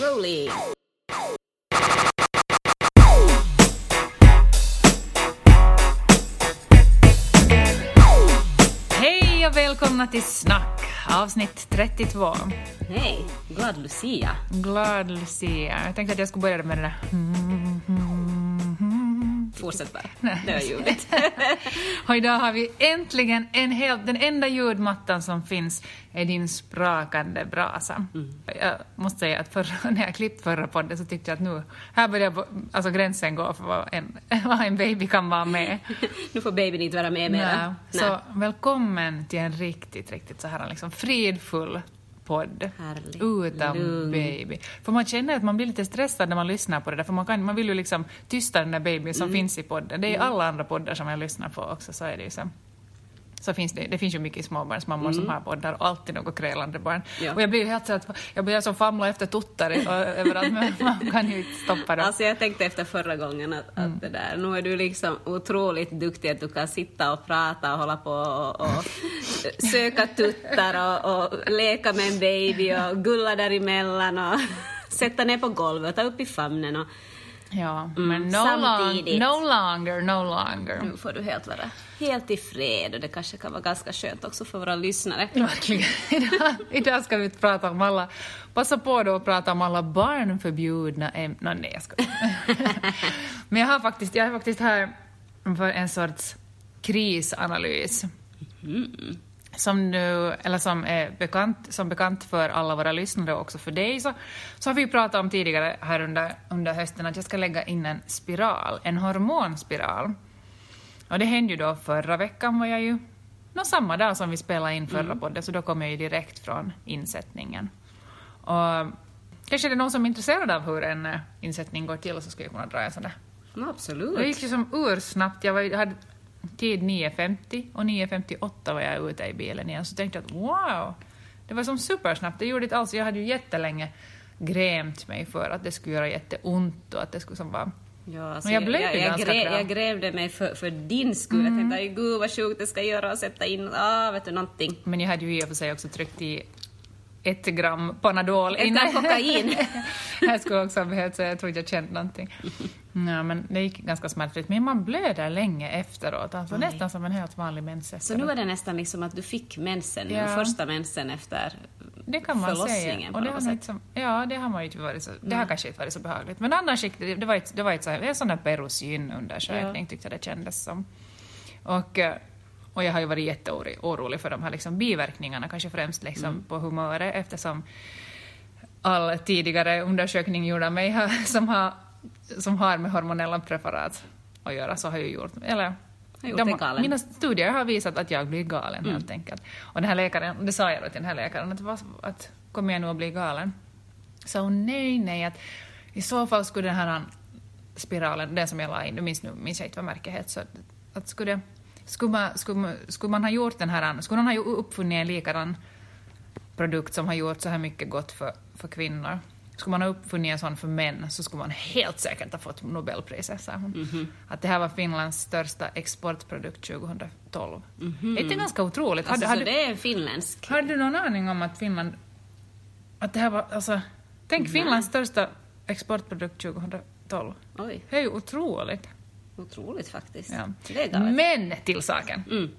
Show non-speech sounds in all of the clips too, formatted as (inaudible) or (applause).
Rolling! Hej och välkomna till Snack, avsnitt 32. Hej! Glad Lucia. Glad Lucia. Jag tänkte att jag skulle börja med det där... Fortsätt bara. (laughs) Nej. Det var ljuvligt. (laughs) Och idag har vi äntligen en helt... Den enda ljudmattan som finns är din sprakande brasa. Jag måste säga att förra, (laughs) när jag klippt förra podden så tyckte jag att nu... Här börjar alltså gränsen gå för vad en, vad en baby kan vara med. nu får babyn inte vara med mera. Så välkommen till en riktigt, riktigt så här liksom fridfull podd. Härlig. Utan Lugn. baby. För man känner att man blir lite stressad när man lyssnar på det där, för man, kan, man vill ju liksom tysta den där babyn som Mm. finns i podden. Det är ju alla andra poddar som jag lyssnar på också, så är det ju så. Så finns det, det finns ju mycket småbarnsmammor som har poddar och alltid något krälande barn. Mm. Ja. Och jag blir ju helt så att jag börjar så famla efter tuttar överallt, men (laughs) man kan ju inte stoppa dem. Alltså jag tänkte efter förra gången att, Mm. att det där, nu är du liksom otroligt duktig att du kan sitta och prata och hålla på och, och (laughs) söka tuttar och, och leka med en baby och gulla däremellan och (laughs) sätta ner på golvet och ta upp i famnen och Ja, Mm, men no, long, no longer, no longer. nu får du helt vara helt i fred och det kanske kan vara ganska skönt också för våra lyssnare. Verkligen. (laughs) Idag, idag ska vi prata om alla... Passa på då att prata om alla barnförbjudna ämnen. Nej, jag skojar. (laughs) Men jag har faktiskt, jag har faktiskt här för en sorts krisanalys. Som nu, eller som är bekant, som bekant för alla våra lyssnare och också för dig, så, så har vi pratat om tidigare här under, under hösten att jag ska lägga in en spiral, en hormonspiral. Och det hände ju då förra veckan var jag ju, nå samma dag som vi spelade in förra podden, så då kom jag ju direkt från insättningen. Och kanske det är någon som är intresserad av hur en eh, insättning går till, så skulle jag kunna dra en sån där. Det absolut. gick ju som ursnabbt, jag, var, jag hade tid 9.50 och 9.58 var jag ute i bilen igen, så tänkte jag att wow, det var som supersnabbt, det gjorde inte alls, jag hade ju jättelänge grämt mig för att det skulle göra jätteont och att det skulle som vara Ja, alltså, jag blev jag, jag, ganska grä, bra. jag grävde mig för, för din skull. Jag tänkte, "Aj, gud vad sjukt det ska göra och sätta in, ah, vet du någonting. Men jag hade ju i och för sig också tryckt i ett gram Panadol Ett gram kokain. (laughs) jag skulle också ha behövt säga, jag tror inte jag känt någonting. Ja, men det gick ganska smärtfritt. Men man blöder länge efteråt, alltså nästan som en helt vanlig mens Så efteråt. nu är det nästan liksom att du fick mensen, Ja. första mensen efter Det kan man säga. Och det har inte som, ja, det har man ju inte varit så, det har kanske inte varit så behagligt. Men annars gick det, det var ett, det var ett så här, en sån där perosinundersökning tyckte jag det kändes som. Och, eh, och jag har ju varit jätteorolig för de här liksom biverkningarna, kanske främst liksom Mm. på humöret eftersom all tidigare undersökning gjord av mig har, som, har, som har med hormonella preparat att göra så har ju gjort, eller de, mina studier har visat att jag blir galen helt enkelt. Och den här läkaren, det sa jag då till den här läkaren, att, vad- att kommer jag nu att bli galen? Så hon, nej, nej, att i så fall skulle den här spiralen, den som jag la in, nu minns, nu minns jag inte vad märket heter, så att, att skulle, skulle, man, skulle, man, skulle man ha gjort den här, skulle någon ha uppfunnit en likadan produkt som har gjort så här mycket gott för, för kvinnor. Skulle man ha uppfunnit en sån för män så skulle man helt säkert ha fått Nobelpriset, sa hon. Att det här var Finlands största exportprodukt 2012. Det är inte ganska otroligt? Alltså, hade, så det är en finländsk. har du någon aning om att Finland... Att det här var... Alltså, tänk Finlands största exportprodukt 2012. Oj, Det är ju otroligt. otroligt faktiskt. Ja. Men till saken. Mm.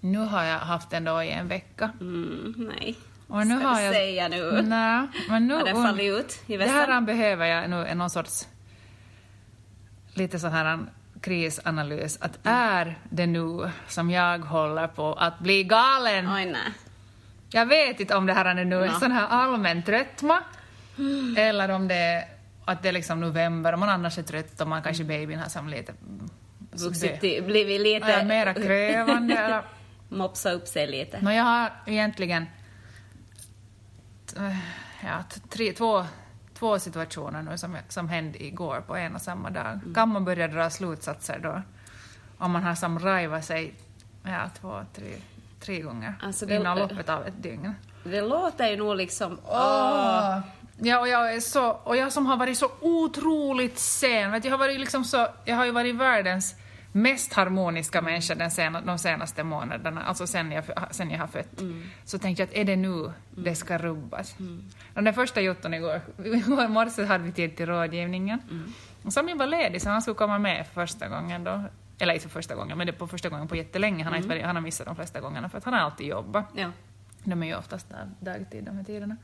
Nu har jag haft den då i en vecka. Mm, nej. Och nu Ska har jag... säga nu? Nej, men nu... Har den fallit ut i Det här vässan? behöver jag nu en någon sorts lite sån här krisanalys. Att är det nu som jag håller på att bli galen? Oj, nej. Jag vet inte om det här är nu en Ja. sån här allmän tröttma eller om det är att det är liksom november och man annars är trött och man kanske babyn har som lite... Vuxit till, blivit lite... är mera krävande eller... (laughs) Mopsa upp sig lite. Nå, jag har egentligen ja, t- tre, två, två situationer nu som, som hände igår på en och samma dag. Mm. Kan man börja dra slutsatser då? Om man har som rajvat sig ja, två, tre, tre gånger Alltså, det- inom loppet av ett dygn. Det låter ju nog liksom... Åh! Ja, och jag är så, och jag som har varit så otroligt sen, vet, jag har varit liksom så, jag har ju varit världens mest harmoniska människa den sena, de senaste månaderna, alltså sen jag, sen jag har fött, Mm. så tänkte jag att är det nu det ska rubbas? Och den första jotton igår, igår morse hade vi tid till rådgivningen. Mm. Och Sami var ledig så han skulle komma med för första gången då. Eller inte för första gången, men det på första gången på jättelänge. Han har, inte, varit- han har missat de flesta gångerna för att han har alltid jobbat. Ja. De är ju oftast där dagtid de här tiderna.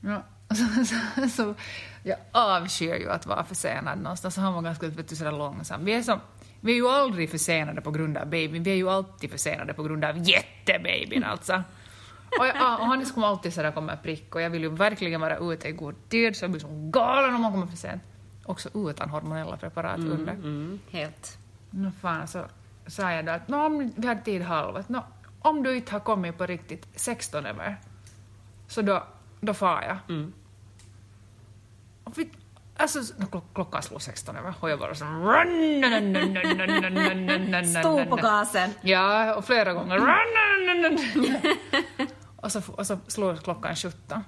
Ja, (laughs) så, så, så, jag avskyr ju att vara försenad någonstans. Så han var ganska vet du, sådär långsam. Vi är, som, vi är ju aldrig försenade på grund av babyn, vi är ju alltid försenade på grund av jättebabyn alltså. Och, jag, och han kommer alltid sådär komma prick och jag vill ju verkligen vara ute i god tid så jag blir så galen om han kommer för sent. Också utan hormonella preparat under. Mm, helt. Nå fan så sa jag då att nå, om vi hade tid halv, att nå, om du inte har kommit på riktigt 16 över, så då, då far jag. Mm. Och vi, alltså, klockan slog 16 över och jag bara så... Stod på gasen. Ja, och flera gånger. och, så, och så slår klockan 17.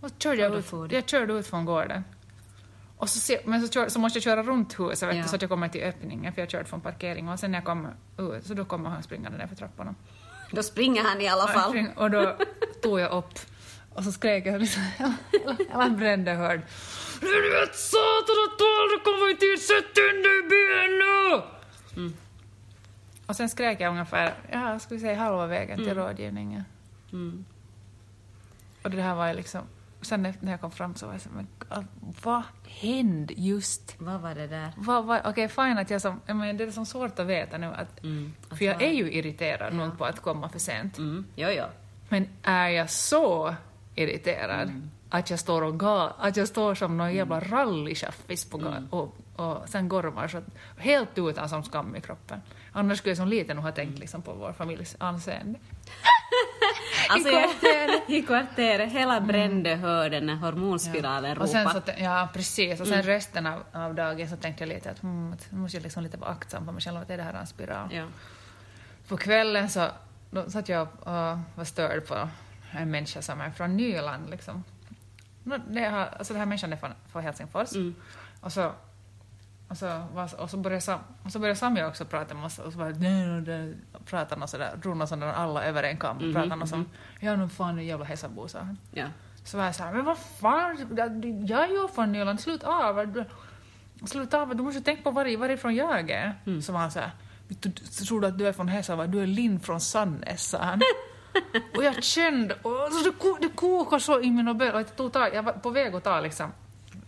Och så körde jag, Och ut, du. jag körde ut från gården. Och så, se- men så, kör, så måste jag köra runt huset vet du, Ja. så att jag kommer till öppningen, för jag körde från parkeringen. Och sen när jag kom ut, så då kommer han springande ner för trapporna. Då springer han i alla Och jag fall. spring- Och då tog jag upp och så skrek jag liksom, hela brände hörd. Du vet satan att du aldrig kommer i tid, sätt in dig i bilen nu! Mm. Och sen skrek jag ungefär, ja, ska vi säga halva vägen till rådgivningen. Mm. Och det här var ju liksom, sen när jag kom fram så var jag så men vad hände just? Vad var det där? Vad, vad, Okej, fine att jag som, jag menar, det är som svårt att veta nu att, Mm. för jag är ju irriterad nog på att komma för sent. Mm. Jo, jo. Men är jag så irriterad att jag står och ga, att jag står som någon jävla rallychaffis på ga- och, och sen gormar så att, helt utan som skam i kroppen. Annars skulle jag som liten nog ha tänkt liksom på vår familjs anseende. (laughs) Alltså, I kvarteret. I kvarteret. Hela brände hörden när hormonspiralen sen ropade. så, ja, precis. Och sen resten av, av dagen så tänkte jag lite att hmm, att nu måste jag liksom lite vara aktsam på mig själv, att är det här en spiral? Ja. På kvällen så då satt jag och var störd på en människa som är från Nyland. Liksom. Nå, Det har, alltså den här människan är från, från Helsingfors. Mm. Och så, och så, var, och så började, Sam, och så började Sami också prata med oss och så bara nej, nej, pratade något sådär, drog något sådär alla över en kam. Mhm, Pratade något som, ja nu fan en jävla Hesabo sa han. Ja. Så var jag såhär, men vad fan, jag är ju från Nyland, slut av. Du- Slut av, du måste tänka på var, varifrån jag är. Mm. Så var han såhär, "Vet du, tror du att du är från Hesava? Du är Linn från Sannäs, sa han. (laughs) och jag kände, och så det, det kokade så i mina ben. Och jag, tog tag, jag var på väg att ta liksom,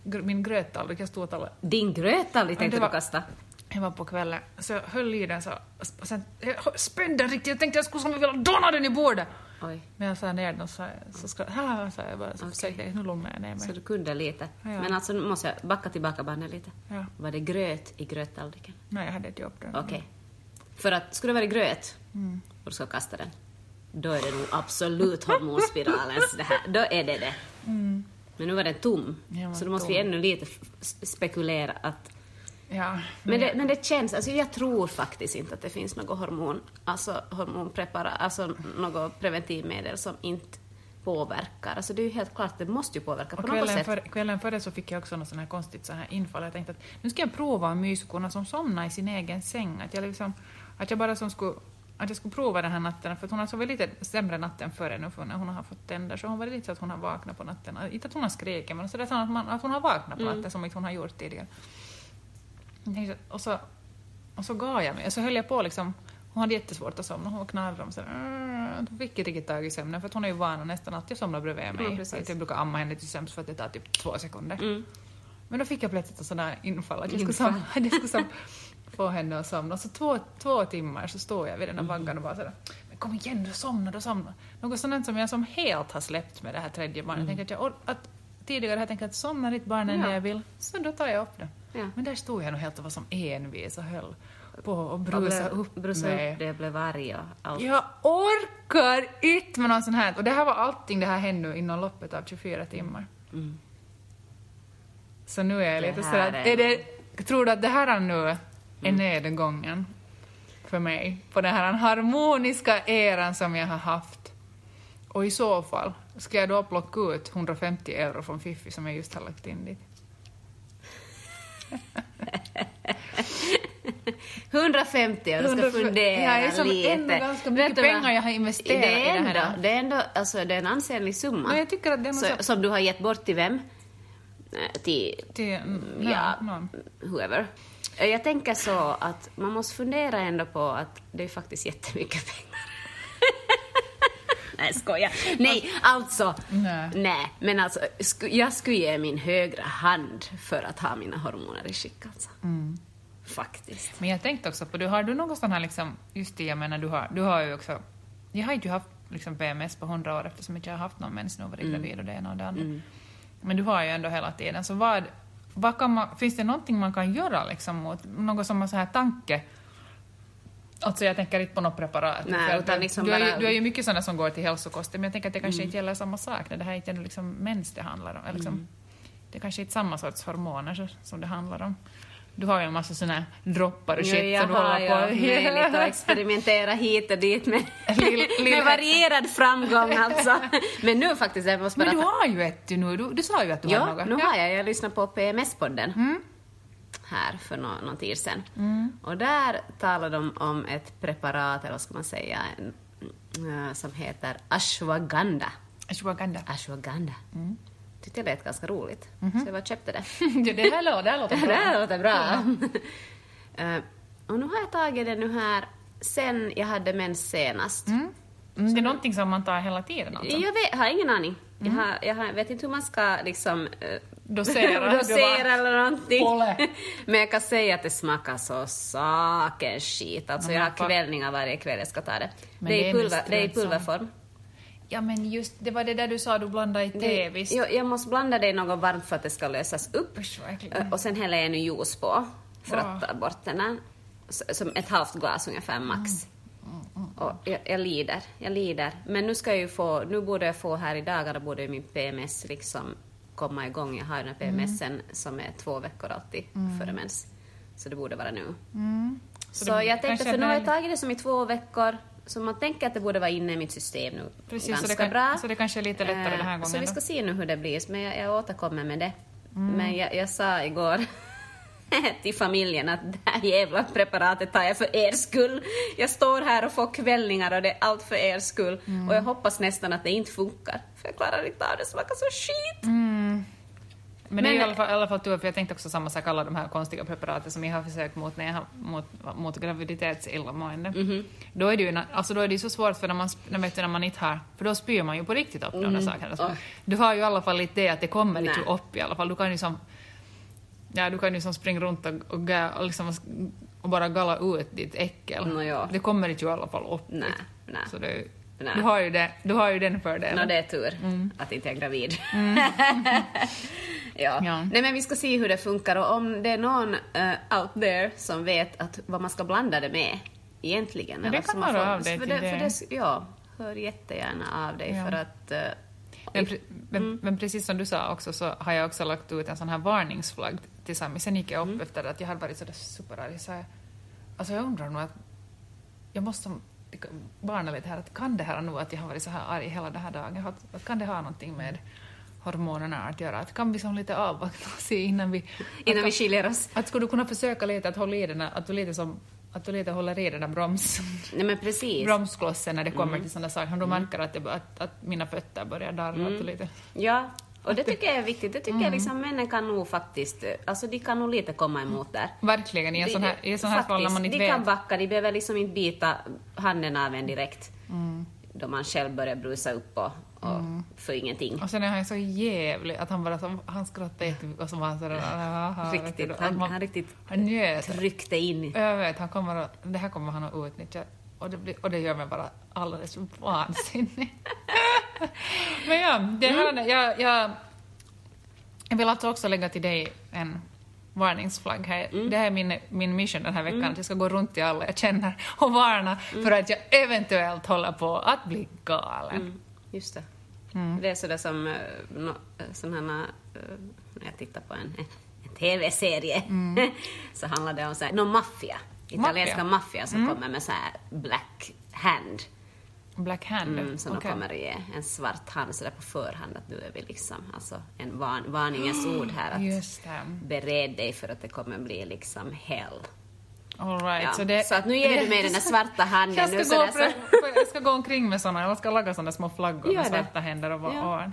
min gröttallrik, jag stod och talade. Din grötallrik tänkte det var- du kasta. Jag var på kvällen, så jag höll i den så, och sen jag spände den riktigt, jag tänkte jag skulle som vilja donna den i bordet. Oj. Men jag sa ner den och så, så ska, (laughs) här, sa jag bara, så försökte jag, nu lugnar jag ner mig. Så du kunde lite. Ja. Men alltså nu måste jag backa tillbaka bandet lite. Ja. Var det gröt i gröttallriken? Nej, jag hade ett jobb då. Okej. För att skulle det vara gröt Mm. och du ska kasta den, då är det nog absolut hormonspiralens det här. Då är det det. Men nu var den tom. Var Så då måste tom. vi ännu lite spekulera att... Ja, Men det, men det känns, alltså jag tror faktiskt inte att det finns något hormon, alltså hormonpreparat, alltså något preventivmedel som inte påverkar. Alltså det är ju helt klart, det måste ju påverka på och något kvällen, sätt. för, kvällen före så fick jag också något sånt här konstigt så här infall. Jag tänkte att nu ska jag prova myskorna som somnar i sin egen säng. Att jag, liksom, att jag bara som skulle att jag skulle prova den här natten, för att hon har sovit lite sämre natten före nu för när hon har fått tänder, så hon var lite så att hon har vaknat på natten. Inte att hon har skrikit, men så det är så att, man, att hon har vaknat på natten som inte hon har gjort tidigare. Jag och, så, och så gav jag mig, och så höll jag på liksom, hon hade jättesvårt att somna, hon knarrade om så där, hon fick inte riktigt tag i sömnen, för att hon är ju van att nästan alltid somna bredvid mig. Ja, precis. att jag brukar amma henne till sömns för att det tar typ två sekunder. Mm. Men då fick jag plötsligt en sån där infall att jag skulle, Infall. som, att jag skulle som få henne att somna. Så två, två timmar så står jag vid den Mm. där vaggan och bara sådär, men kom igen du somna, du somna. Något sånt som jag som helt har släppt med det här tredje barnet. Jag tänker att jag, att tidigare har jag tänkt att somna ditt barn än Ja. jag vill, så då tar jag upp det. Ja. Men där stod jag nog helt och var som envis och höll på och brusa upp brusa mig. upp det, blev arg och allt. Jag orkar inte med något sånt här. Och det här var allting, det här hände inom loppet av 24 timmar. Mm. Så nu är jag Det lite här sådär, är- är det, tror du att det här är nu är nedgången för mig? På den här harmoniska eran som jag har haft? Och i så fall, ska jag då plocka ut 150 euro från Fiffi som jag just har lagt in dit? (laughs) 150 och du ska 150. fundera Ja, det är som lite. ändå ganska mycket vad? pengar jag har investerat det är i det ändå, här. Det är ändå alltså, det är en ansenlig summa. Men jag tycker att det är så, så- Som du har gett bort till vem? Eh, Till Till, mm, ja, ja, någon. whoever. Eh, Jag tänker så att man måste fundera ändå på att det är faktiskt jättemycket pengar. (laughs) Nej, skojar. Nej, alltså. Nej. Nej, men alltså, sku, jag skulle ge min högra hand för att ha mina hormoner i skick alltså. Mm. Faktiskt. Men jag tänkte också på, du har du någon sån här liksom, just det jag menar, du har, du har ju också, jag har inte haft liksom PMS på hundra år eftersom jag inte har haft någon mens nu och varit Mm. gravid och det ena och det andra. Men du har ju ändå hela tiden, så vad, vad man, finns det någonting man kan göra liksom mot, någon som har så här tanke, Alltså jag tänker inte på något preparat. Nej, utan liksom du, är bara- du är ju mycket sådana som går till hälsokosten, men jag tänker att det kanske inte gäller samma sak när det här inte är liksom mens det handlar om. Liksom, Det kanske inte är samma sorts hormoner som det handlar om. Du har ju en massa sådana droppar och Jo, shit jag som du har håller på möjlighet att experimentera hit och dit med, Lill- (laughs) med varierad framgång alltså. Men nu faktiskt, jag måste. Men du har ju ett nu, du, du sa ju att du har Ja, något. nu har jag. Jag lyssnade på PMS-podden Mm. här för nå någon tid sedan. Och där talade de om ett preparat, eller vad ska man säga, eh, som heter ashwagandha. Ashwagandha. Ashwagandha. Mm. Tyckte jag lät ganska roligt, Mhm. så jag bara köpte det. (laughs) Ja, det här låter, (laughs) det här låter Det bra. här låter bra. (laughs) Eh, och nu har jag tagit det nu här sen jag hade mens senast. Mm. Mm, det är någonting som man tar hela tiden alltså. Jag vet, har ingen aning. Jag, har, jag har, vet inte hur man ska liksom eh, Dosera. Dosera eller någonting. Men jag kan säga att det smakar så sakens skit. Alltså jag har kvällningar varje kväll jag ska ta det. Men det, det är i pulver, det är i pulverform. Ja men just, det var det där du sa du blandade i te, Det, visst? jag, jag måste blanda det i något varmt för att det ska lösas upp. Usch. Eh, Och sen häller jag nu juice på för att ta bort den här. Som ett halvt glas ungefär max. Mm, Och jag, jag lider, jag lider. Men nu ska jag ju få, nu borde jag få här i dagarna borde min PMS liksom komma igång. Jag har den här PMSen som är två veckor alltid före mens. Så det borde vara nu. Mm. Så, det jag tänkte, för nu har jag tagit det som i två veckor, så man tänker att det borde vara inne i mitt system nu Precis, ganska så det, kan, bra. så det kanske är lite lättare Eh, den här gången Så vi då. ska se nu hur det blir, men jag, jag återkommer med det. Mm. Men jag, jag sa igår (laughs) till familjen att det här jävla preparatet tar jag för er skull. Jag står här och får kvällningar och det är allt för er skull. Mm. Och jag hoppas nästan att det inte funkar, för jag klarar inte av det, det smakar så skit. Mm. Men, det är Men- i alla fall, i alla fall tur, för jag tänkte också samma sak, alla de här konstiga preparaten som jag har försökt mot när jag har, mot, mot graviditetsillamående. Mhm. Då är det ju alltså då är det så svårt för när man, när, vet du, när man inte har, för då spyr man ju på riktigt upp de där sakerna. Så Mm. Oj. Du har ju i alla fall lite det att det kommer Nej. upp i alla fall. Du kan ju som, ja du kan ju som springa runt och, och, och, liksom, och bara galla ut ditt äckel. Nå ja. Det kommer inte ju i alla fall upp. Nej, nej. Så det, Nej. du, har ju det, du har ju den fördelen. Nå, det är tur att inte jag är gravid. (laughs) ja. Ja. Nej, men vi ska se hur det funkar och om det är någon eh, out there som vet att vad man ska blanda det med egentligen. Ja, det kan höra får- av dig för till det, det. det. Ja, hör jättegärna av dig Ja. för att... eh, Men, pre- men, men precis som du sa också så har jag också lagt ut en sån här varningsflagg till Sami. Sen gick jag upp efter att jag hade varit sådär superarg. Så jag, alltså jag undrar nog att jag måste varna lite här att kan det här nu att jag har varit så här arg hela den här dagen, att, att kan det ha någonting med hormonerna att göra? Att kan vi som lite avvakta och se innan vi... innan vi skiljer oss. att skulle du kunna försöka lite att hålla i den att du lite som att du lite håller i den där broms, Nej men precis. bromsklossen när det kommer till sådana saker. Om du märker att, det, att, att mina fötter börjar darra. Du lite, Ja, och det tycker jag är viktigt. Det tycker Mm. jag liksom männen kan nog faktiskt, eh, alltså de kan nog lite komma emot där. Verkligen, i en De- sån här, i en sån här fall när man inte de kan vet. backa, de behöver liksom inte bita handen av en direkt. Mm. Då man själv börjar brusa upp och, och för ingenting. Och sen är han så jävlig att han bara som, han skrattade jättemycket och så var han sådär... Riktigt, han, man- han riktigt Han tryckte in. Jag vet, han kommer att, det här kommer han att utnyttja. Och det, blir, och det gör mig bara alldeles vansinnig. (laughs) (laughs) Men ja, det här, Mm. jag, jag, jag vill alltså också lägga till dig en varningsflagg här. Mm. Det här är min, min mission den här veckan, att jag ska gå runt till alla jag känner och varna Mm. för att jag eventuellt håller på att bli galen. Mm, just det. Mm. Det är sådär som uh, no, sådana, uh, när jag tittar på en, en, TV-serie (laughs) så handlar det om så här, någon maffia. Italienska Mm. Maffia som kommer med så här black hand. Black hand. Mm, som okej. de kommer ge en svart hand sådär på förhand att nu är vi liksom, alltså en van, varningens (gasps) ord här att det. bered dig för att det kommer bli liksom hell. All right. Ja. Så, det, så att nu ger du mig den där (laughs) svarta handen. jag nu ska, gå, sådär, för, jag ska gå omkring med såna, jag ska laga såna små flaggor med det. svarta händer och, Ja.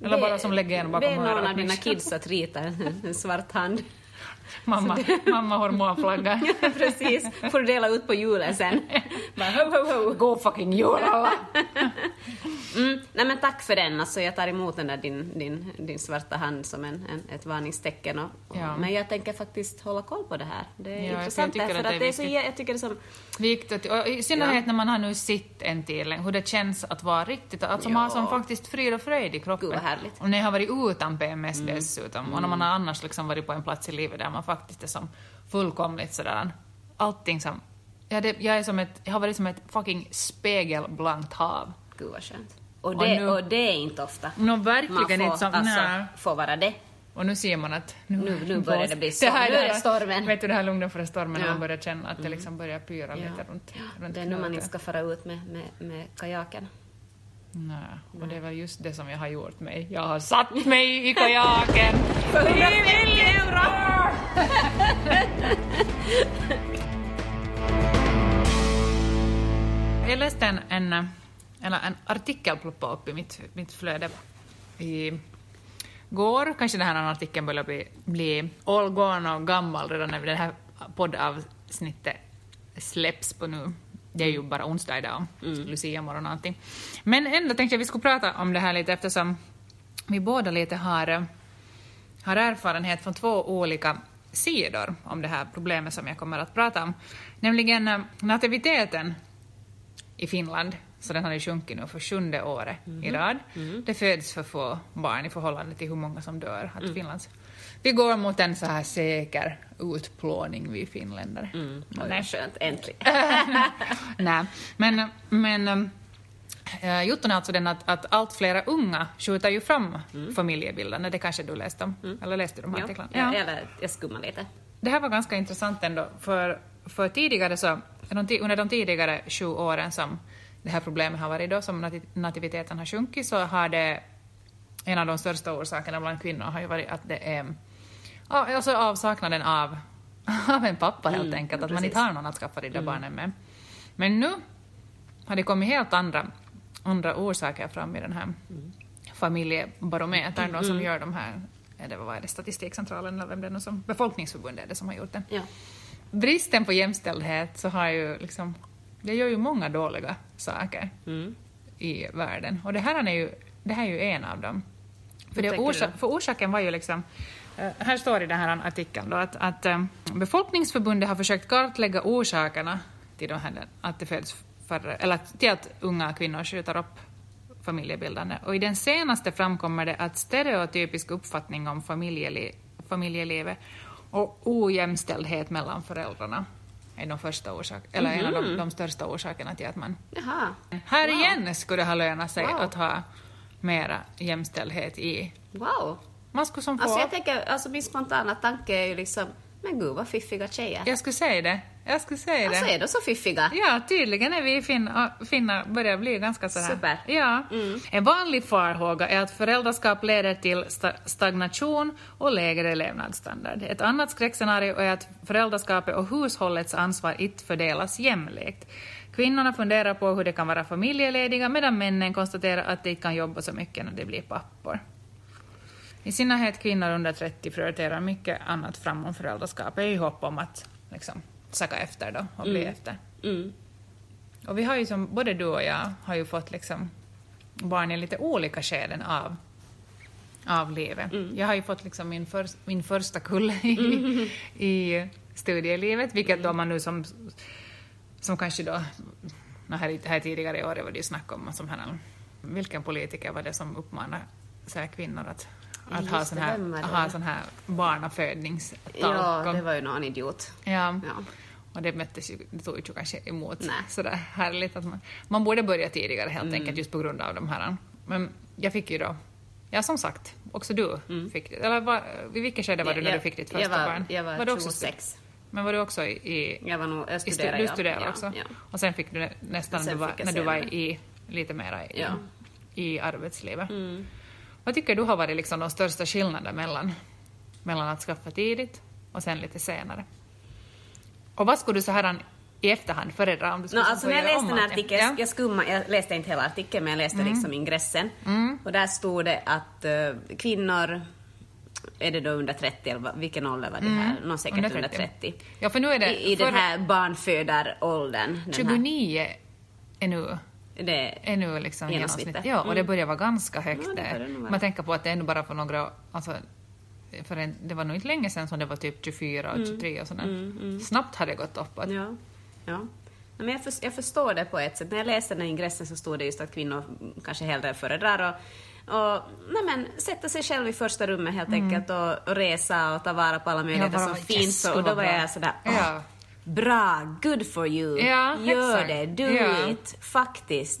och Eller bara som legend bakom Be någon örat. av dina kids att rita en svart hand. (laughs) Mamma, mamma hormonflagga. (laughs) Precis. Får du dela ut på julen sen. (laughs) Bara, ho, ho, ho. Go fucking jul alla! Mm. Nej men tack för den, alltså jag tar emot den där din, din, din svarta hand som en, en, ett varningstecken. Och, och, Ja. Men jag tänker faktiskt hålla koll på det här. Det är Ja, intressant därför att att, det är det är så, jag tycker det är som... Viktigt, och i synnerhet när man har nu sitt en till, hur det känns att vara riktigt, alltså man har som Ja. faktiskt frid och fröjd i kroppen. Gud, vad härligt. Och när jag har varit utan PMS dessutom, och när man har annars liksom varit på en plats i livet där man faktiskt är som fullkomligt sådär, allting som, ja, det, jag, är som ett, jag har varit som ett fucking spegelblankt hav. Gud vad skönt. Och Och det, nu- och det är inte ofta. Man verkligen får, inte som, alltså, nej. får vara det. Och nu ser man att Nu- nu börjar det bli (laughs) storm. här- Nu är det stormen. Vet du det här lugna före stormen Ja. Mm. man börjar känna att det liksom börjar pyra lite runt, runt det är nu man inte ska fara ut med, med, med kajaken. Nej, och det var just det som jag har gjort mig. Jag har satt mig i kajaken. För 150 euro! Jag läste en, en, eller en artikel ploppa upp i mitt, mitt flöde i går. Kanske den här artikeln börjar bli, bli all gone och gammal redan när det här poddavsnittet släpps på nu. Det är ju bara onsdag idag, Lucia morgon och allting. Men ändå tänkte jag vi skulle prata om det här lite eftersom vi båda lite har, eh, har erfarenhet från två olika sidor om det här problemet som jag kommer att prata om. Nämligen eh, nativiteten i Finland, så den har ju sjunkit nu för sjunde året i rad. Det föds för få barn i förhållande till hur många som dör. Att Finlands, vi går mot en så här säker utplåning, vi finländare. Mm. Oj, nej. skönt, äntligen. (laughs) Nej, men, men äh, jutton är alltså den att, att allt flera unga skjuter ju fram familjebildande, det kanske du läste om? Eller läste du de här Ja, artiklarna? ja. Eller jag skummar lite. Det här var ganska intressant ändå, för, för tidigare så, under de tidigare sju åren som det här problemet har varit då, som nati- nativiteten har sjunkit, så har det en av de största orsakerna bland kvinnor har ju varit att det är ja, alltså avsaknaden av, (laughs) av en pappa helt Mm, enkelt, att man precis. inte har någon att skaffa de där barnen med. Men nu har det kommit helt andra, andra orsaker fram i den här familjebarometern då, som Mm. gör de här, är det, vad är det, Statistikcentralen eller vem det är som, Befolkningsförbundet är det som har gjort den. Ja. Bristen på jämställdhet så har ju liksom, det gör ju många dåliga saker Mm. i världen. Och det här är ju, det här är ju en av dem. För, det orsa, för orsaken var ju liksom, här står i den här artikeln då att, att eh, Befolkningsförbundet har försökt kartlägga orsakerna till, de här, att det föds färre, eller till att unga kvinnor skjuter upp familjebildande. Och i den senaste framkommer det att stereotypisk uppfattning om familjeli, familjelivet och ojämställdhet mellan föräldrarna är de första orsak, eller en av de, de största orsakerna till att man Jaha. här Wow. igen skulle det ha lönat sig Wow. att ha mera jämställdhet i... Wow. Man skulle som få... Alltså jag tänker, alltså min spontana tanke är ju liksom, men gud vad fiffiga tjejer. jag skulle säga det. Jag skulle säga Alltså det. är de så fiffiga? Ja, tydligen är vi finna, finnar börjar bli ganska sådär... Super. Ja. En vanlig farhåga är att föräldraskap leder till sta stagnation och lägre levnadsstandard. Ett annat skräckscenario är att föräldraskapet och hushållets ansvar inte fördelas jämlikt. Kvinnorna funderar på hur de kan vara familjelediga medan männen konstaterar att de inte kan jobba så mycket när de blir pappor. I synnerhet kvinnor under 30 prioriterar mycket annat framom föräldraskapet i hopp om att liksom, sacka efter då och bli efter. Mm. Och vi har ju som, både du och jag har ju fått liksom barn i lite olika skeden av, av livet. Jag har ju fått liksom min, för, min första kull i, i studielivet, vilket då man nu som, som kanske då, här, här tidigare i år var det ju snack om som här, vilken politiker var det som uppmanade så här kvinnor att, att ha sån här, var ha sån här barnafödningstalk. Ja, det var ju någon idiot. Ja. Ja. Och det möttes ju, det tog ju kanske emot Nej. sådär härligt att man, man borde börja tidigare helt Mm. enkelt just på grund av de här. Men jag fick ju då, ja som sagt, också du fick det. Eller var, vid vilket skede var du när Mm. Jag- du fick ditt jag första var- barn? jag var också 26. Men var du också i... i Jag var nog, jag i stu, studerade, du studerade ja, också? Ja. Och sen fick du nä- nästan du var, jag när du var i, lite mera i, Ja. i arbetslivet. Mm. Vad tycker du har varit liksom de största skillnaderna mellan, mellan att skaffa tidigt och sen lite senare? Och vad skulle du så här i efterhand föredra om du No, skulle alltså när jag läste den allt? artikeln, Ja. jag skummade, jag läste inte hela artikeln men jag läste Mm. liksom ingressen. Och där stod det att eh, kvinnor, är det då under 30 eller vilken ålder var det här? Någon säkert Mm. Under under 30. 30. Ja, för nu är det... I, i den här barnfödaråldern. den här- 29 är nu, Det, är nu liksom Genomsnittet. genomsnitt. Ja, och det Mm. börjar vara ganska högt Ja, det där. Man tänker på att det är nog bara för några... Alltså, för en, det var nog inte länge sedan som det var typ 24 och 23 och sådär. Snabbt har det gått uppåt. Mm, ja. ja. Men jag, för, jag förstår det på ett sätt. När jag läste den här ingressen så stod det just att kvinnor kanske hellre föredrar och, och nej men, sätta sig själv i första rummet helt enkelt och, och resa och ta vara på alla möjligheter bara, som yes, finns. Och vad då var bra. jag sådär, Ja. Bra, good for you, Ja, gör exakt. det, do Ja. Mm. it, faktiskt.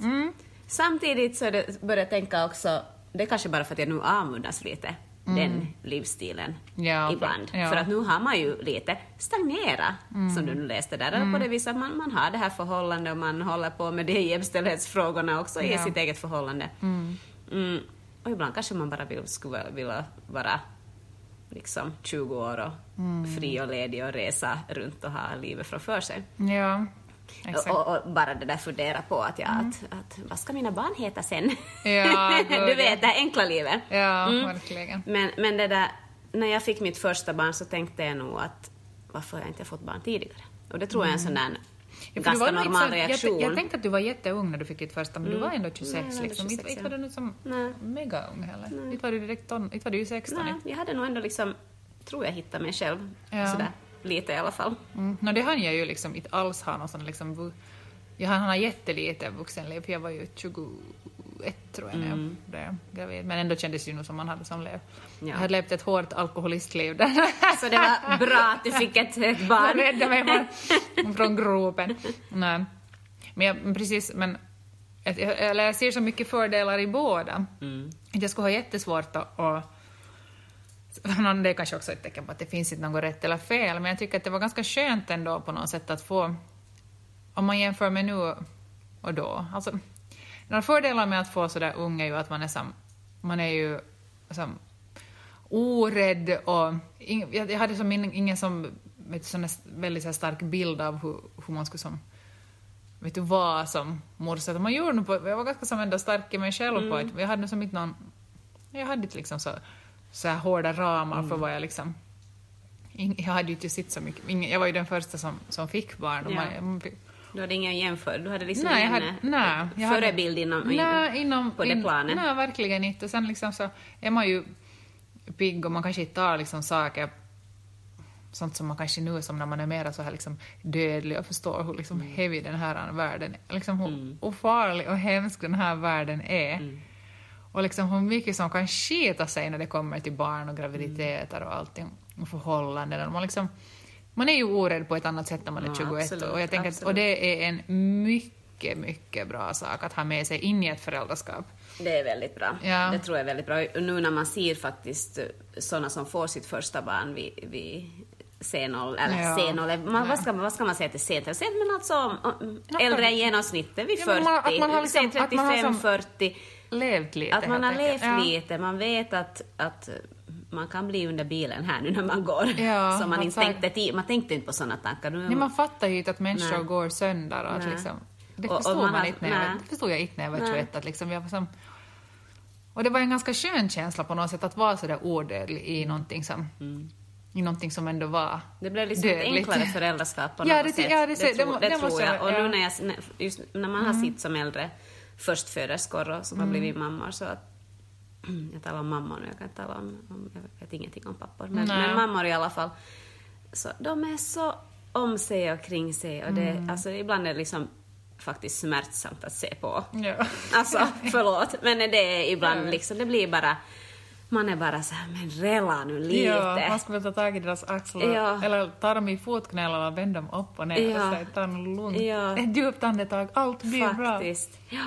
Samtidigt så börjar jag tänka också, det är kanske bara för att jag nu avundas lite den livsstilen Mm. Ja, för- ibland. ja. För att nu har man ju lite stagnera, som du nu läste där, Mm. på det viset att man, man har det här förhållandet och man håller på med de jämställdhetsfrågorna också i Ja. sitt eget förhållande. Mm. Och ibland kanske man bara vill, skulle vilja vara liksom 20 år och Mm. fri och ledig och resa runt och ha livet framför sig. Ja, exakt. Mm. Och, och bara det där fundera på att, ja, att, att vad ska mina barn heta sen? Ja, (laughs) du vet, det här enkla livet. Ja, Mm. verkligen. Men, men det där, när jag fick mitt första barn så tänkte jag nog att varför har jag inte fått barn tidigare? Och det tror jag är en sån där Mm. Ja, ganska normal reaktion. Jag, jag tänkte att du var jätteung när du fick ditt första, men du var ändå 26 Nej, liksom. 26, Inte, ja. var du nu som Nej. mega ung heller. Inte var du direkt ton, inte var du ju 16. Nej, jag hade nog ändå liksom, tror jag hittade mig själv. Ja. Sådär, lite i alla fall. Mm. No, det hann jag ju liksom inte alls ha någon sån liksom... Jag hann ha jättelite vuxenliv, för jag var ju 21 tror jag när jag blev gravid. Men ändå kändes det ju nog som man hade som liv. Ja. Jag hade levt ett hårt alkoholistliv där. (laughs) Så det var bra att du fick ett, Jag barn. räddade mig från, från gropen. Nej. Men jag, precis, men jag, jag, eller jag ser så mycket fördelar i båda. Att Jag skulle ha jättesvårt att... att (laughs) det är kanske också ett tecken på att det finns inte något rätt eller fel, men jag tycker att det var ganska skönt ändå på något sätt att få... Om man jämför med nu och då. Alltså, några fördelar med att få sådär ung är ju att man är som... Man är ju som orädd och... Jag, hade som ingen, ingen som... Vet sån väldigt så stark bild av hur, hur man skulle som vet du vad som morsa. Man gjorde nog på, jag var ganska som ändå stark i mig själv på Mm. det. Jag hade nog som inte någon, jag hade inte liksom så, så här hårda ramar Mm. för vad jag liksom, jag hade ju inte sett så mycket, jag var ju den första som, som fick barn. Och Ja. man, man fick- Du hade ingen jämför, du hade liksom nej, ingen eh, nej, jag hade- förebild inom, nej, inom, på det in- planet. Nej, verkligen inte. Och sen liksom så är man ju pigg och man kanske inte tar liksom saker sånt som man kanske nu som när man är mera så här liksom dödlig och förstår hur liksom Mm. heavy den här världen är, liksom hur ofarlig och hemsk den här världen är. Mm. Och liksom hur mycket som kan skita sig när det kommer till barn och graviditeter och allting och förhållanden. Och man liksom, man är ju orädd på ett annat sätt när man är Ja, 21 absolut, och jag tänker att, och det är en mycket, mycket bra sak att ha med sig in i ett föräldraskap. Det är väldigt bra. Ja. Det tror jag är väldigt bra. Nu när man ser faktiskt sådana som får sitt första barn vid, vid C0, eller Ja. C0, man, vad, ska, man- vad ska man säga till C0? Sent, men alltså Ja, äldre än genomsnittet, vid Ja, 40, men man- att man har liksom- att man har C35, som- 40. Levt lite Att man har levt. Ja. lite, man vet att, att man kan bli under bilen här nu när man går. Ja, (laughs) så man, inte tänkte, man tänkte inte på sådana tankar. Nu, Nej, man fattar ju inte att människor Nej. går sönder och att Nej. liksom, det Och- och förstod man man, inte när jag, det förstod jag inte när jag var Nej. 21. Att liksom jag var som, och det var en ganska skön känsla på något sätt att vara sådär odödlig i någonting som, i någonting som ändå var Det blev liksom ett enklare föräldraskap på (laughs) Ja, något det- sätt. ja, det- det må- det det tror jag. jag- Och ja. Mm. nu när, jag, just när man har sitt som äldre förstföderskor och som har blivit mammor så att jag talar om mammor nu, jag kan tala om, om jag vet ingenting om pappor, men, men mammor i alla fall. Så de är så om sig och kring sig och det, Mm. alltså ibland är det liksom faktiskt smärtsamt att se på. Ja. (laughs) Alltså, förlåt, men det är ibland liksom, det blir bara, man är bara så här, men rela nu lite. Ja, man ska väl ta tag i deras axlar, Ja. eller ta dem i fotknölarna och vända dem upp och ner Ja. och säga ta det lugnt. Ja. Ett djupt andetag, allt blir bra. Faktiskt. Ja.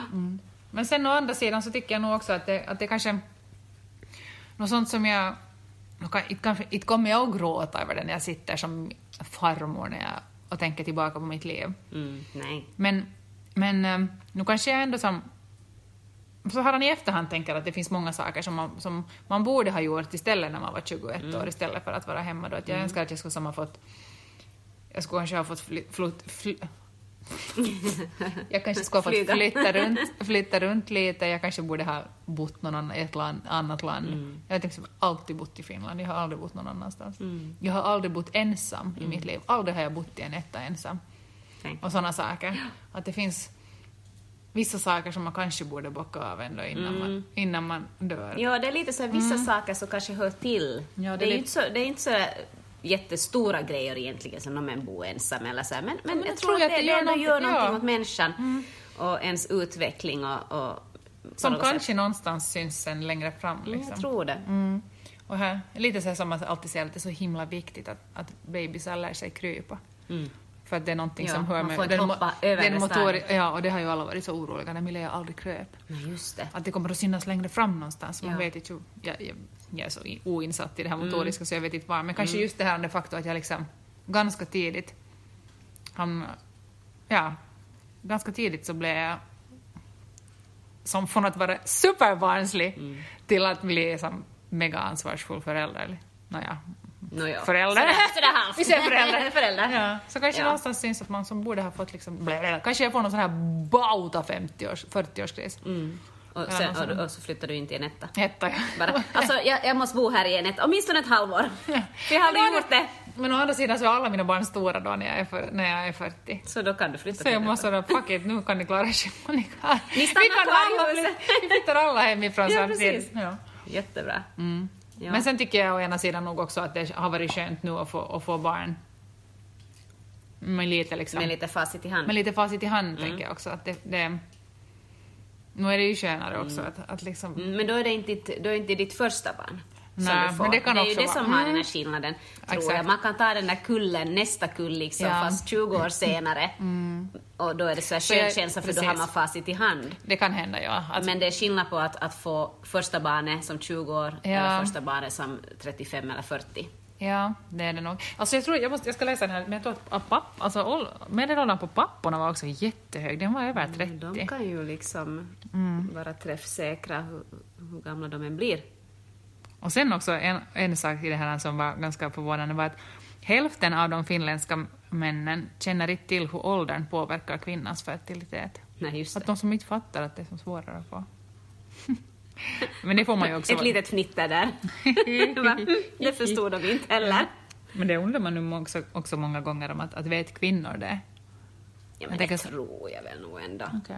Men sen å andra sidan så tycker jag nog också att det, att det kanske... Något sånt som jag... Inte, kommer jag att gråta över det när jag sitter som farmor när jag, och tänker tillbaka på mitt liv. Mm, nej. Men, men eh, nu kanske jag ändå som... Så har han i efterhand tänker att det finns många saker som man, som man borde ha gjort istället när man var 21 år istället för att vara hemma då. Att jag önskar att jag skulle som ha fått jag skulle kanske ha fått fly, flut, fly, (laughs) jag kanske skulle ha fått flytta runt, (laughs) flytta runt lite, jag kanske borde ha bott någon annan, i ett land, annat land. Mm. Jag har till exempel alltid bott i Finland, jag har aldrig bott någon annanstans. Jag har aldrig bott ensam i mitt liv, aldrig har jag bott i en etta ensam. Tänk. Och sådana saker. Att det finns vissa saker som man kanske borde bocka av ändå innan, man, innan man dör. Ja, det är lite så här, vissa saker som kanske hör till. Ja, det det, är lite- inte så, det är inte så jättestora grejer egentligen som om en bor ensam eller så. Men, men, men jag tror att det, det, gör någonting- gör någonting ja. åt människan och ens utveckling och... och Som något kanske någonstans syns sen längre fram. sätt. Mm, Liksom. Jag tror det. Mm. Och här, lite så som man alltid säger att det är så himla viktigt att, att bebisar lär sig krypa. För att det är någonting Mm. Ja, som hör med... den hoppa över den motor. Ja, och det har ju alla varit så oroliga när Milea aldrig kröp. Men just det. Att det kommer att synas längre fram någonstans. Man Ja. vet inte, jag, jag, jag är så oinsatt i det här Mm. motoriska så jag vet inte var. Men kanske just det här det faktum att jag liksom ganska tidigt han, ja, ganska tidigt så blev jag som från att vara superbarnslig Mm. till att bli som mega ansvarsfull förälder. Nåja, Nåja. förälder. Sådär. Vi säger förälder. (laughs) förälder. Ja, så kanske Ja. någonstans syns att man som borde ha fått liksom, blä, kanske jag får någon sån här bauta 50-års, 40-årskris. Mm. Och, Ja, sen, och, och så flyttar du in till en etta. Etta, ja. Bara. Alltså, jag, jag måste bo här i en etta, åtminstone ett halvår. (laughs) Jag har aldrig gjort det. Men å andra sidan så är alla mina barn stora då när jag är, för, när jag är 40. Så då kan du flytta Så jag måste då, fuck it, nu kan ni klara er själva. Ni, kan, Ni stannar vi kan kvar i huset. vi flyttar alla hemifrån (laughs) Ja, samtidigt. Ja. Jättebra. Ja. Men sen tycker jag å ena sidan nog också att det har varit skönt nu att få, att få barn med lite liksom Med lite facit i hand. med lite facit i hand Mm. tänker jag också att det, det nu är det ju skönare också att, att liksom Mm, Men då är det inte, ditt- då är det inte ditt första barn. Som Nej, du får. men det kan är ju det vara- som har Mm. den här skillnaden, tror Exakt. jag. Man kan ta den där kullen, nästa kull liksom, Ja. fast 20 år senare. (laughs) Och då är det så här skön känsla för då har man facit i hand. det kan hända ja. Att, Men det är skillnad på att, att få första barnet som 20 år Ja. eller första barnet som 35 eller 40. Ja, det är det nog. Alltså jag tror, jag, måste, jag ska läsa den här, men jag tror att- papp, alltså, ål- medelåldern på papporna var också jättehög, den var över 30. Mm, De kan ju liksom Mm. vara träffsäkra hur, hur gamla de än blir. Och sen också en, en sak i det här som var ganska förvånande var att hälften av de finländska männen känner inte till hur åldern påverkar kvinnans fertilitet. Nej, just Att det. de som inte fattar att det är så svårare att få. (laughs) Men det får man ju också... Ett litet fnitter där. (laughs) Det förstod de inte heller. Men det undrar man nu också, också många gånger om att, att vet kvinnor det? Ja, men Jag det så- tror jag väl nog ändå. Okay.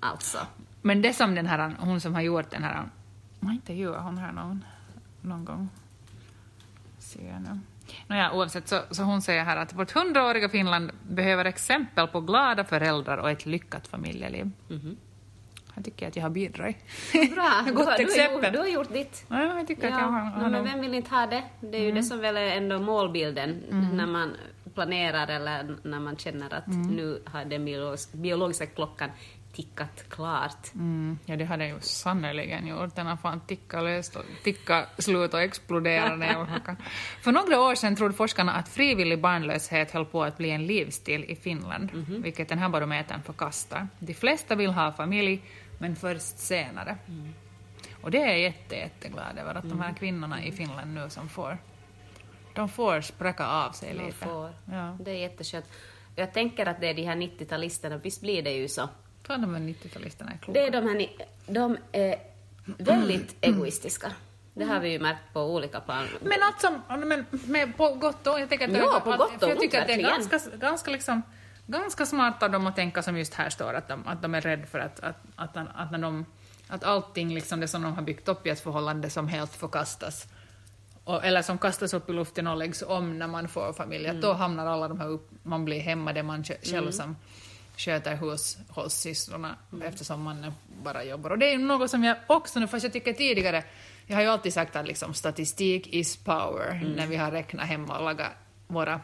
Alltså. Men det som den här, hon som har gjort den här, man intervjuat hon här någon, någon gång. Ser jag nu. Nåja, oavsett så, så hon säger här att vårt hundraåriga Finland behöver exempel på glada föräldrar och ett lyckat familjeliv. Jag tycker att jag har bidragit. Bra, du, (laughs) har- gott du, har gjort, exempel. du har gjort ditt. Ja, jag tycker att jag Ja, har, har men vem vill inte ha det? Det är ju Mm. det som väl är ändå målbilden när man planerar eller när man känner att Mm. nu har den biologis- biologiska klockan tickat klart. Mm, ja, det hade jag ju sannerligen gjort. Den har fan ticka löst och ticka slut och explodera när jag orkar. För några år sedan trodde forskarna att frivillig barnlöshet höll på att bli en livsstil i Finland, vilket den här barometern förkastar. De flesta vill ha familj, men först senare. Och det är jag jätte, jätteglad över, att de här kvinnorna i Finland nu som får, de får spräcka av sig Man lite. får. Ja. Det är jätteskönt. Jag tänker att det är de här 90-talisterna, visst blir det ju så. Fan, de här 90-talisterna är kloka. Det är de här, de är väldigt egoistiska. Det har vi ju märkt på olika plan. Men alltså, men, men på gott och jag tänker att Ja, på gott och jag tycker att det är ganska, ganska, liksom, ganska smart av dem att tänka som just här står, att de, att de är rädda för att, att, att, att, när de, att allting, liksom det som de har byggt upp i ett förhållande som helt förkastas, och, eller som kastas upp i luften och läggs om när man får familj, att då hamnar alla de här upp, man blir hemma, det är man själv Mm. som sköter hushållssysslorna eftersom man bara jobbar. Och det är något som jag också nu, fast jag tycker tidigare, jag har ju alltid sagt att liksom, statistik is power Mm. när vi har räknat hemma och lagat våra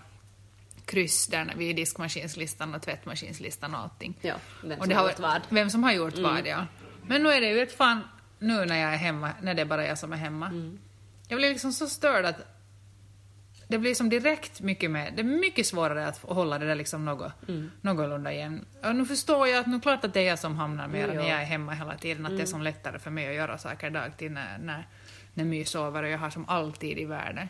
kryss där när vi är diskmaskinslistan och tvättmaskinslistan och allting. Ja, vem och som har gjort vad. Vem som har gjort vad, ja. Men nu är det ju ett fan, nu när jag är hemma, när det är bara jag som är hemma. Mm. Jag blir liksom så störd att det blir som direkt mycket mer, det är mycket svårare att hålla det där liksom något, Mm. någorlunda igen. Och nu förstår jag att nu klart att det är jag som hamnar mer när jag är hemma hela tiden, att det är som lättare för mig att göra saker dagtid när, när, när My sover och jag har som alltid i världen.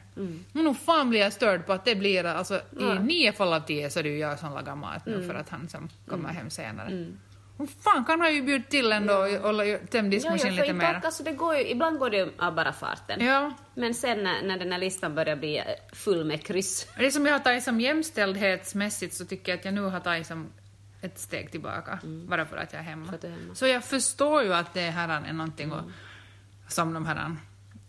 Men nog fan blir jag störd på att det blir, alltså i Ja. nio fall av tio så är det ju jag som lagar mat nu för att han som kommer hem senare. Mm. Fan kan han ju bjuda till ändå och hålla töm Ja, diskmaskinen ja, lite mer. alltså, det går ju, ibland går det ju av bara farten. Ja. Men sen när, när den här listan börjar bli eh, full med kryss. Det som jag har tagit som jämställdhetsmässigt så tycker jag att jag nu har tagit som ett steg tillbaka, bara för att jag är hemma. Mm. Är hemma. Mm. Så jag förstår ju att det här är någonting och, som de här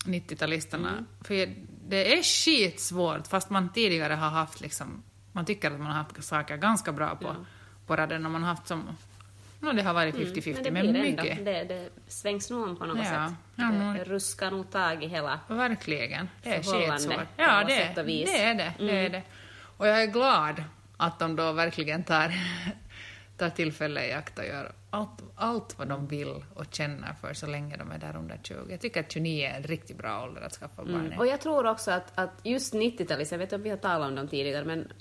90-talisterna, Mm. för jag- det är skitsvårt fast man tidigare har haft liksom, man tycker att man har haft saker ganska bra på, på raden och man har haft som, no, det har varit 50-50 Mm. Men det men, mycket. ändå, det, det svängs nog om på något Ja, sätt. ja, nog. det ruskar nog tag i hela... Verkligen. Det är skitsvårt. Ja, det, sätt och vis. Mm. det är det. det, är det. Och jag är glad att de då verkligen tar, (laughs) tar tillfälle i akt och gör allt, allt vad de vill och känner för så länge de är där under 20. Jag tycker att 29 är en riktigt bra ålder att skaffa barn i. Och jag tror också att, att just 90-talet, jag vet om vi har talat om dem tidigare, men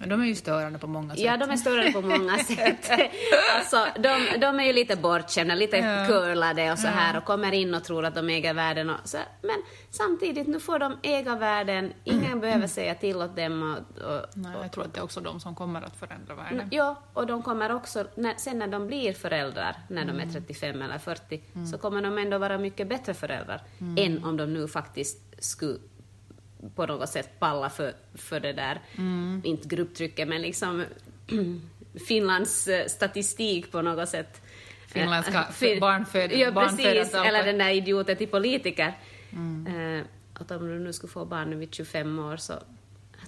Men de är ju störande på många sätt. Ja, de är större på många (laughs) sätt. Alltså, de, de är ju lite bortskämda, lite Ja. curlade och så här och kommer in och tror att de äger världen. Och så, men samtidigt, nu får de äga världen, ingen (clears throat) behöver säga till åt dem. Och, och, Nej, jag tror att det är också de som kommer att förändra världen. ja, och de kommer också, när, sen när de blir föräldrar, när de är 35 eller 40, så kommer de ändå vara mycket bättre föräldrar än om de nu faktiskt skulle på något sätt palla för, för det där, inte grupptrycket, men liksom (clears throat) Finlands eh, statistik på något sätt. Finländska Eh, fin- barnföd- Ja, precis. Eller den där idioten till politiker. Eh, att om du nu skulle få barn vid 25 år så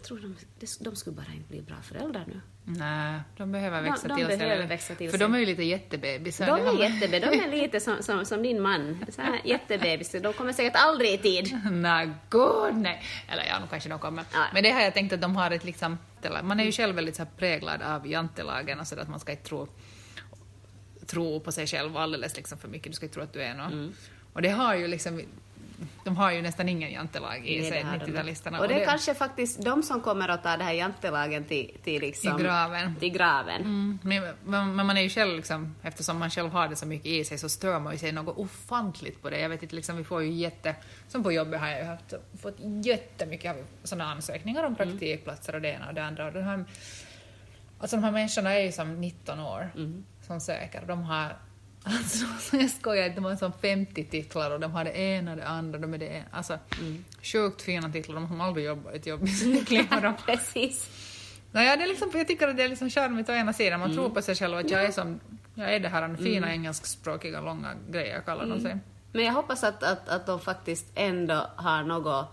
jag tror de, de, de skulle bara inte bli bra föräldrar nu. Nej, de behöver De- växa de till sig. behöver växa till För sig. de är ju lite jättebebisar. De är man- jättebe, de är lite som, som, som din man, så här jättebebis. De kommer säkert aldrig i tid. (laughs) Nej, gud nej. Eller ja, nu kanske de kommer. Ja. Men det har jag tänkt att de har ett liksom... Man är ju själv väldigt så här präglad av jantelagen och så att man ska inte tro, tro på sig själv alldeles liksom för mycket. Du ska inte tro att du är någon. Mm. Och det har ju liksom... De har ju nästan ingen jantelag i Nej, sig, det har de 90-talisterna. Och det är kanske faktiskt de som kommer att ta det här jantelagen till, till, liksom, I graven. Till graven. Mm, men, men man är ju själv liksom, eftersom man själv har det så mycket i sig så stör man ju sig något ofantligt på det. Jag vet inte, liksom, vi får ju jätte, som på jobbet har jag haft, fått jättemycket sådana ansökningar om praktikplatser och det ena och det andra. Och de här, alltså de här människorna är ju som 19 år som söker de har Alltså, (laughs) jag skojar inte, de har som 50 titlar och de har det ena och det andra. De är det ena. Alltså, sjukt fina titlar, de har aldrig jobbat ett jobb (laughs) och de- Precis. Nej, det är liksom, jag tycker att det är liksom charmigt å ena sidan. Man tror på sig själv att jag är som, jag är det här fina engelskspråkiga långa grejer kallar de sig. Men jag hoppas att, att, att de faktiskt ändå har något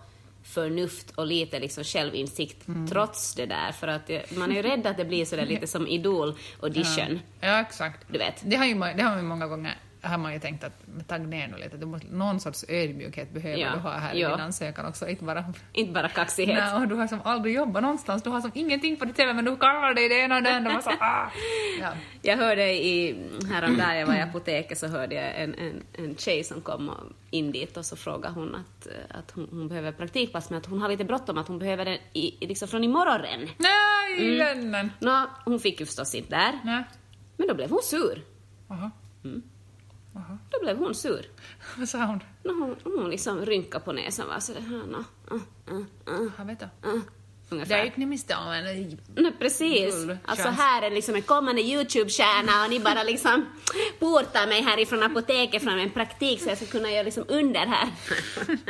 förnuft och lite liksom självinsikt trots det där. För att man är ju rädd att det blir sådär lite som Idol-audition. Ja, exakt. Du vet. Det har, ju, det har ju många gånger har man ju tänkt att tagg ner nu lite, du måste, någon sorts ödmjukhet behöver Ja, du ha här i ja. din ansökan också, inte bara Inte bara kaxighet. Nej, och du har som aldrig jobbat någonstans, du har som ingenting på ditt CV men du kallar dig det ena och det andra. Så, (laughs) ah. ja. Jag hörde i, häromdagen jag var i apoteket så hörde jag en, en, en tjej som kom in dit och så frågade hon att, att hon, hon behöver praktikplats men att hon har lite bråttom att hon behöver den i, liksom från imorgon. Nej, vännen! Nå, hon fick ju förstås inte där. Nej. Men då blev hon sur. Jaha. Då blev hon sur. Vad sa hon? Nå, hon, hon liksom rynkade på näsan var så det här, nå, uh, uh, uh, Jag vet inte. uh, Där ungefär. gick ni miste om en Nej, precis. Alltså chans. här är liksom en kommande YouTube-stjärna och ni bara liksom (laughs) portar mig härifrån apoteket från en praktik så jag ska kunna göra liksom under här.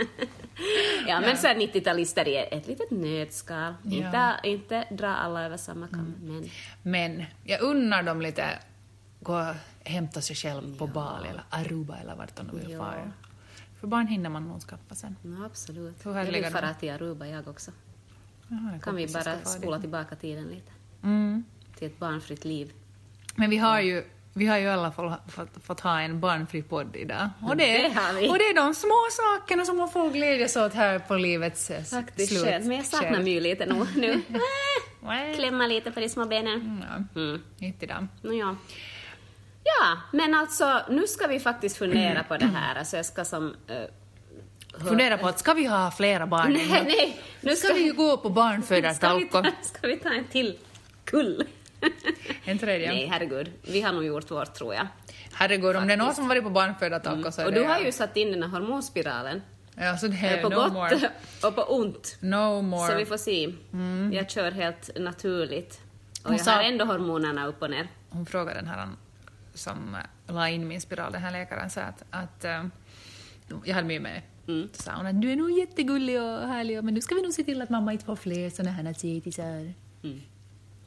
(laughs) ja, men så är 90-talister i ett litet nötskal. Inte, inte dra alla över samma kam, men Men jag unnar dem lite gå hämta sig själv på Bali eller Aruba eller vart de nu vill Ja. fara. För barn hinner man nog skaffa sen. no, absolut. Hur Jag vill fara de- till Aruba jag också. Jaha, Kan vi bara spola tillbaka tiden lite Mm. till ett barnfritt liv. Men vi har ju vi har ju i alla fall fått, fått ha en barnfri podd idag. Och det, Det och det är de små sakerna som man får glädjas åt här på livets Faktiskt slut. skönt, men jag saknar. My lite nu. (laughs) nu. Klämma lite på de små benen. Mm, ja. Mm. Inte idag. No, ja. Ja, men alltså nu ska vi faktiskt fundera på det här. Alltså jag ska som... Uh, Fundera på att ska vi ha flera barn? Nej, nej. Nu Nu ska vi ju gå på ska barnfödartalko. ta, ska vi ta en till kull? En tredje. Nej, herregud. Vi har nog gjort vårt, tror jag. Herregud, om det är någon som varit på barnfödartaco så är Och det du har jag. ju satt in den här hormonspiralen. Ja, så det Eh, är På no gott more. (laughs) och på ont. No more. Så vi får se. Jag kör helt naturligt. Och Hon jag sa- har ändå hormonerna upp och ner. Hon frågade den här som eh, la in min spiral, den här läkaren, sa att, att eh, jag hade med mig Mm. Så sa hon att du är nog jättegullig och härlig, men nu ska vi nog se till att mamma inte får fler såna här cetisar. Mm.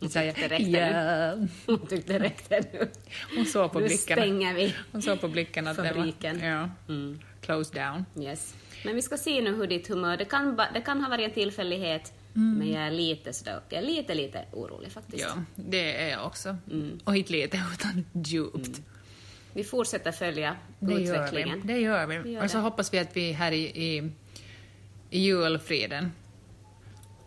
Så sa jag, Det ja. (laughs) Hon tyckte det räckte nu. Hon såg på Nu blicken. stänger vi. Hon såg på blicken att Fabriken. det var... Ja, Mm. close down. Yes. Men vi ska se nu hur ditt humör... Det kan, det kan ha varit en tillfällighet, men jag är lite sådär... Jag är lite, lite orolig faktiskt. Ja, det är jag också. Mm. Och inte lite, (laughs) utan djupt. Vi fortsätter följa Det gör vi. utvecklingen. Det gör vi. Vi gör och så det. hoppas vi att vi här i, i, i julfriden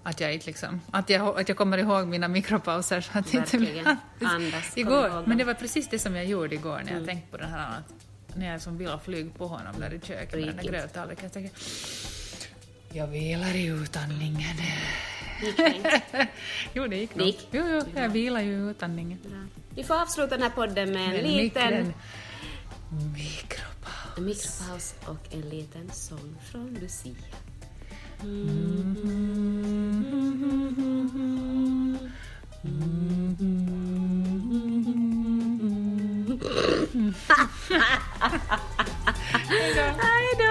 att jag inte liksom, att jag, att jag kommer ihåg mina mikropauser så att det inte Verkligen. (laughs) blir... Andas, Igår, men det var precis det som jag gjorde igår när jag Mm. tänkte på den här att när jag som ville flyga på honom där i köket med den där Riktigt. Jag vilar i utandningen. Gick det inte? (laughs) jo, det gick nog. gick? Jo, jo, jag vilar ju i utandningen. Bra. Vi får avsluta den här podden med en Med liten Mikropaus. mikropaus och en liten sång från Lucia. (laughs) (laughs) Mm.